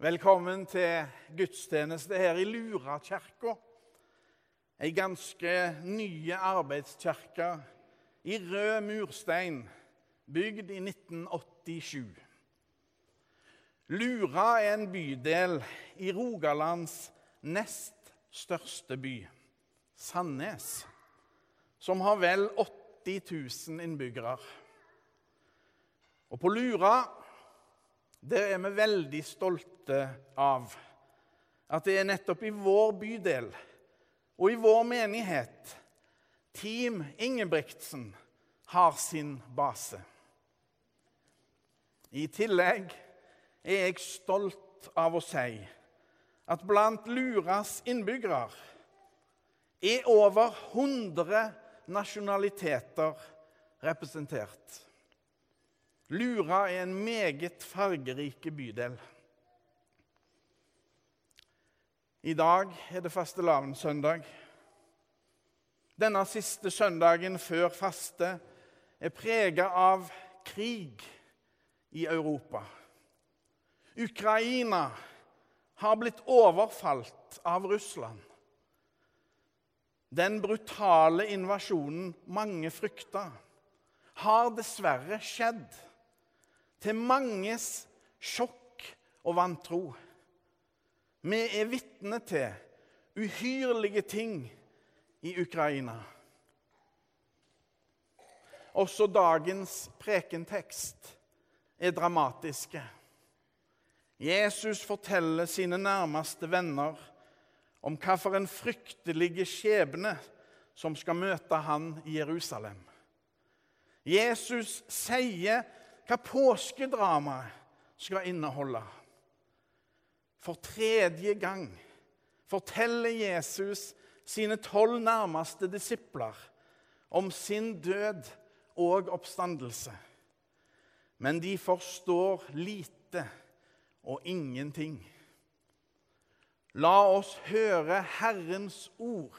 Velkommen til gudstjeneste her i Lurakirka. Ei ganske nye arbeidskirke i rød murstein, bygd i 1987. Lura er en bydel i Rogalands nest største by, Sandnes, som har vel 80 000 innbyggere. Og på Lura der er vi veldig stolte av at det er nettopp i vår bydel og i vår menighet Team Ingebrigtsen har sin base. I tillegg er jeg stolt av å si at blant Luras innbyggere er over 100 nasjonaliteter representert. Lura er en meget fargerike bydel. I dag er det fastelavnssøndag. Denne siste søndagen før faste er prega av krig i Europa. Ukraina har blitt overfalt av Russland. Den brutale invasjonen mange frykta, har dessverre skjedd til manges sjokk og vantro. Vi er vitne til uhyrlige ting i Ukraina. Også dagens prekentekst er dramatiske. Jesus forteller sine nærmeste venner om hvilken fryktelig skjebne som skal møte han i Jerusalem. Jesus sier hva påskedramaet skal inneholde. For tredje gang forteller Jesus sine tolv nærmeste disipler om sin død og oppstandelse. Men de forstår lite og ingenting. La oss høre Herrens ord.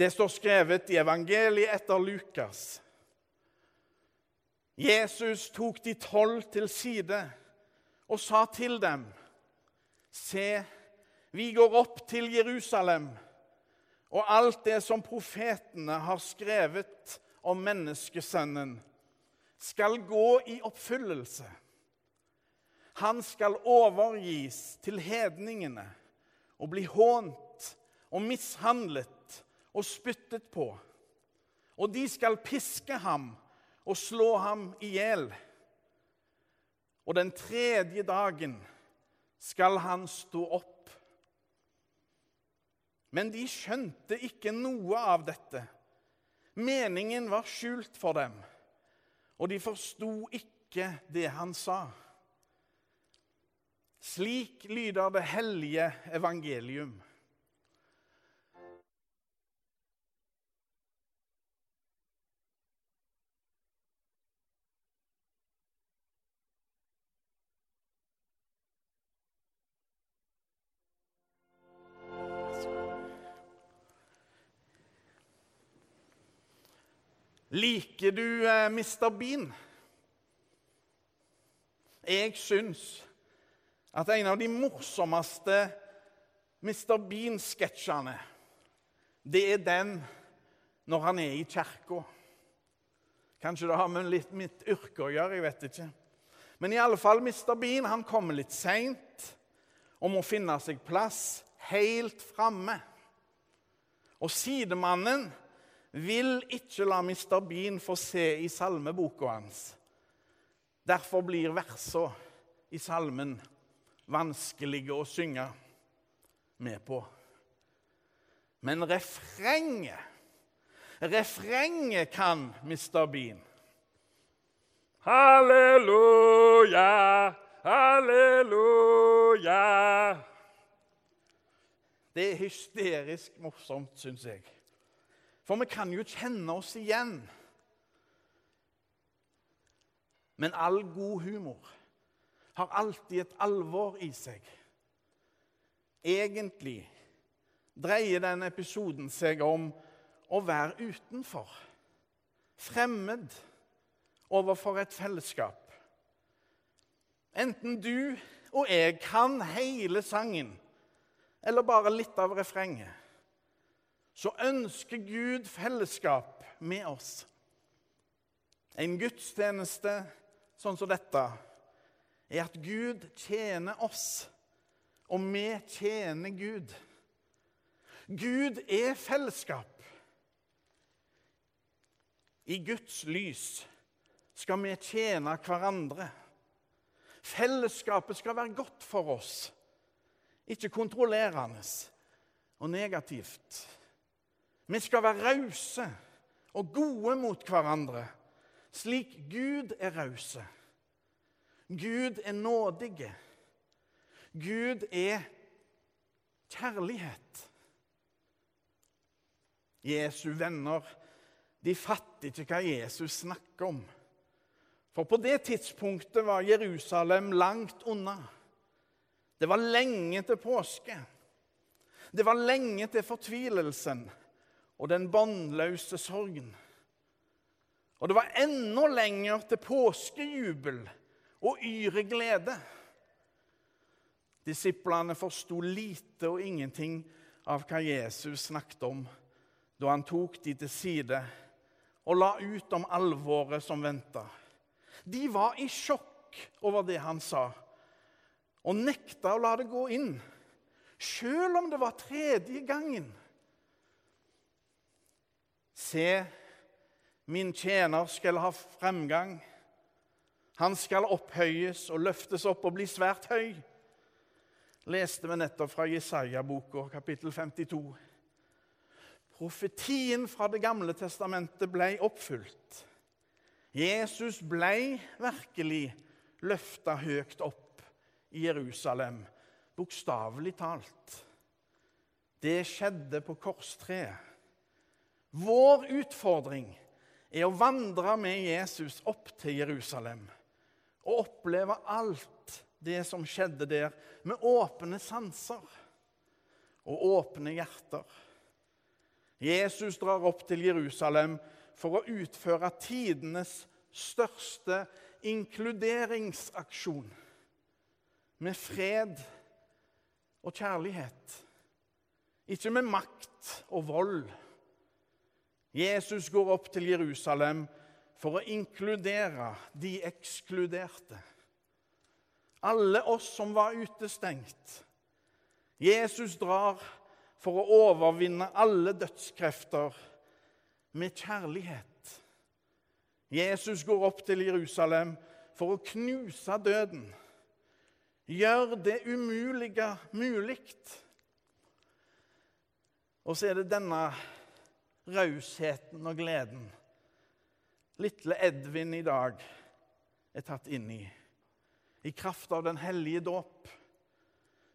Det står skrevet i evangeliet etter Lukas. Jesus tok de tolv til side og sa til dem.: Se, vi går opp til Jerusalem, og alt det som profetene har skrevet om menneskesønnen, skal gå i oppfyllelse. Han skal overgis til hedningene og bli hånt og mishandlet og spyttet på. Og de skal piske ham og slå ham i hjel. Og den tredje dagen skal han stå opp. Men de skjønte ikke noe av dette. Meningen var skjult for dem, og de forsto ikke det han sa. Slik lyder det hellige evangelium. Liker du eh, Mr. Bean? Jeg syns at en av de morsomste Mr. Bean-sketsjene, det er den når han er i kirka. Kanskje det har med litt mitt yrke å gjøre, jeg vet ikke. Men i alle fall, Mr. Bean han kommer litt seint og må finne seg plass helt framme. Og sidemannen vil ikke la Mr. Bean få se i salmeboka hans. Derfor blir versene i salmen vanskelige å synge med på. Men refrenget Refrenget kan Mr. Bean. Halleluja, halleluja. Det er hysterisk morsomt, syns jeg. For vi kan jo kjenne oss igjen. Men all god humor har alltid et alvor i seg. Egentlig dreier den episoden seg om å være utenfor. Fremmed overfor et fellesskap. Enten du og jeg kan hele sangen eller bare litt av refrenget, så ønsker Gud fellesskap med oss. En gudstjeneste sånn som dette er at Gud tjener oss, og vi tjener Gud. Gud er fellesskap. I Guds lys skal vi tjene hverandre. Fellesskapet skal være godt for oss, ikke kontrollerende og negativt. Vi skal være rause og gode mot hverandre, slik Gud er rause. Gud er nådige. Gud er kjærlighet. Jesu venner de fatter ikke hva Jesus snakker om. For på det tidspunktet var Jerusalem langt unna. Det var lenge til påske. Det var lenge til fortvilelsen og den bannløse sorgen. Og det var enda lenger til påskejubel og yre glede. Disiplene forsto lite og ingenting av hva Jesus snakket om da han tok de til side og la ut om alvoret som venta. De var i sjokk over det han sa, og nekta å la det gå inn, sjøl om det var tredje gangen. Se, min tjener skal ha fremgang. Han skal opphøyes og løftes opp og bli svært høy. Leste vi nettopp fra Jesaja-boka, kapittel 52. Profetien fra Det gamle testamentet ble oppfylt. Jesus ble virkelig løfta høyt opp i Jerusalem, bokstavelig talt. Det skjedde på korstreet. Vår utfordring er å vandre med Jesus opp til Jerusalem og oppleve alt det som skjedde der, med åpne sanser og åpne hjerter. Jesus drar opp til Jerusalem for å utføre tidenes største inkluderingsaksjon. Med fred og kjærlighet. Ikke med makt og vold. Jesus går opp til Jerusalem for å inkludere de ekskluderte. Alle oss som var utestengt. Jesus drar for å overvinne alle dødskrefter med kjærlighet. Jesus går opp til Jerusalem for å knuse døden. Gjør det umulige mulig. Og så er det denne rausheten og gleden lille Edvin i dag er tatt inn i. I kraft av den hellige dåp.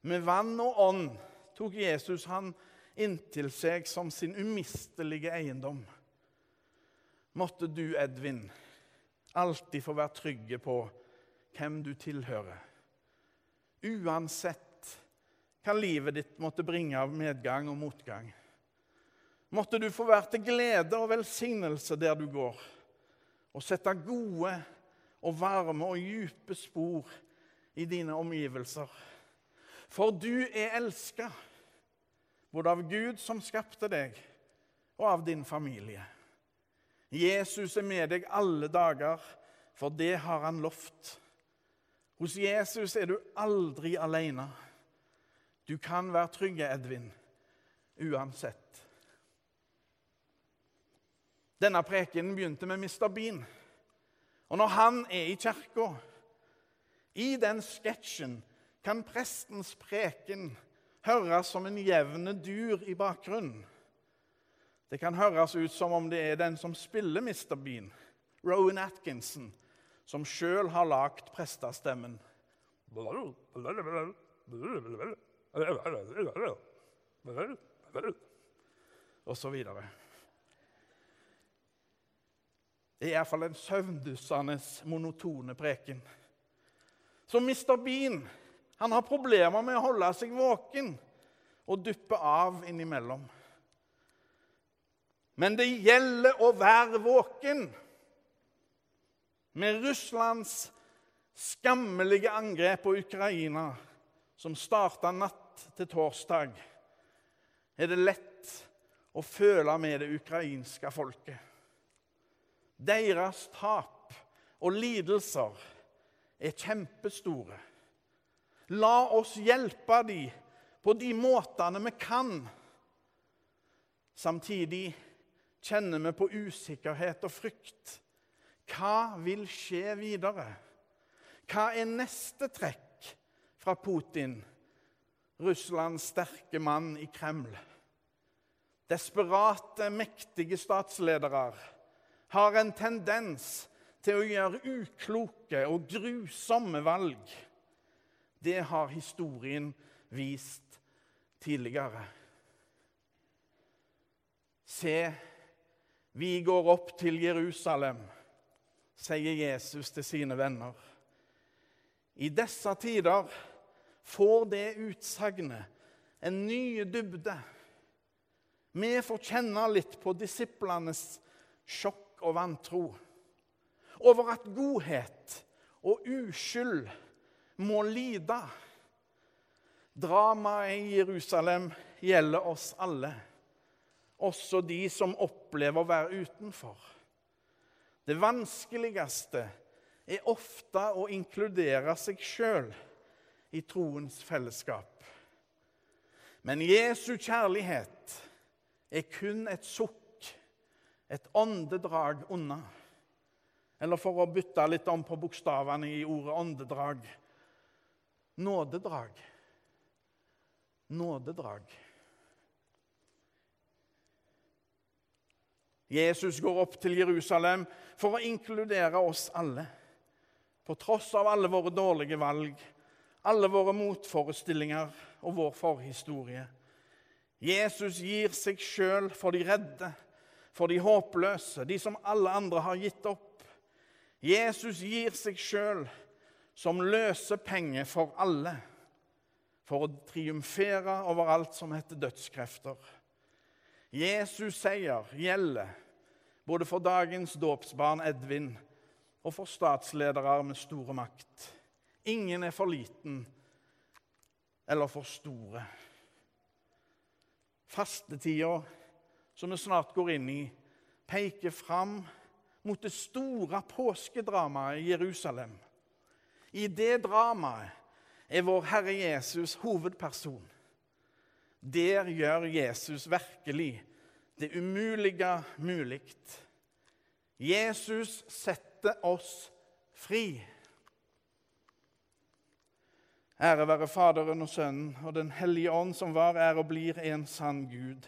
Med vann og ånd tok Jesus han inntil seg som sin umistelige eiendom. Måtte du, Edvin, alltid få være trygge på hvem du tilhører. Uansett hva livet ditt måtte bringe av medgang og motgang. Måtte du få være til glede og velsignelse der du går, og sette gode og varme og dype spor i dine omgivelser. For du er elska, både av Gud som skapte deg, og av din familie. Jesus er med deg alle dager, for det har han lovt. Hos Jesus er du aldri alene. Du kan være trygge, Edvin, uansett. Denne prekenen begynte med Mr. Bean. Og når han er i kirka, i den sketsjen kan prestens preken høres som en jevne dur i bakgrunnen. Det kan høres ut som om det er den som spiller Mr. Bean, Rowan Atkinson, som sjøl har lagd prestestemmen. Og så videre. Det er iallfall en søvndyssende, monotone preken. Så Mr. Bean han har problemer med å holde seg våken og duppe av innimellom. Men det gjelder å være våken. Med Russlands skammelige angrep på Ukraina, som starta natt til torsdag, er det lett å føle med det ukrainske folket. Deres tap og lidelser er kjempestore. La oss hjelpe dem på de måtene vi kan. Samtidig kjenner vi på usikkerhet og frykt. Hva vil skje videre? Hva er neste trekk fra Putin, Russlands sterke mann i Kreml? Desperate, mektige statsledere har en tendens til å gjøre ukloke og grusomme valg. Det har historien vist tidligere. Se, vi går opp til Jerusalem, sier Jesus til sine venner. I disse tider får det utsagnet en ny dybde. Vi får kjenne litt på disiplenes sjokk og vantro over at godhet og uskyld må lide. Dramaet i Jerusalem gjelder oss alle, også de som opplever å være utenfor. Det vanskeligste er ofte å inkludere seg sjøl i troens fellesskap. Men Jesu kjærlighet er kun et sukk, et åndedrag unna. Eller for å bytte litt om på bokstavene i ordet åndedrag nådedrag. Nådedrag. Jesus går opp til Jerusalem for å inkludere oss alle. På tross av alle våre dårlige valg, alle våre motforestillinger og vår forhistorie. Jesus gir seg sjøl for de redde, for de håpløse, de som alle andre har gitt opp. Jesus gir seg sjøl som løsepenger for alle, for å triumfere over alt som heter dødskrefter. Jesus' seier gjelder både for dagens dåpsbarn Edvin og for statsledere med store makt. Ingen er for liten eller for store. Fastetida som vi snart går inn i, peker fram mot det store påskedramaet i Jerusalem. I det dramaet er vår Herre Jesus hovedperson. Der gjør Jesus virkelig det umulige mulig. Jesus setter oss fri. Ære være Faderen og Sønnen og Den hellige ånd, som var, er og blir en sann Gud,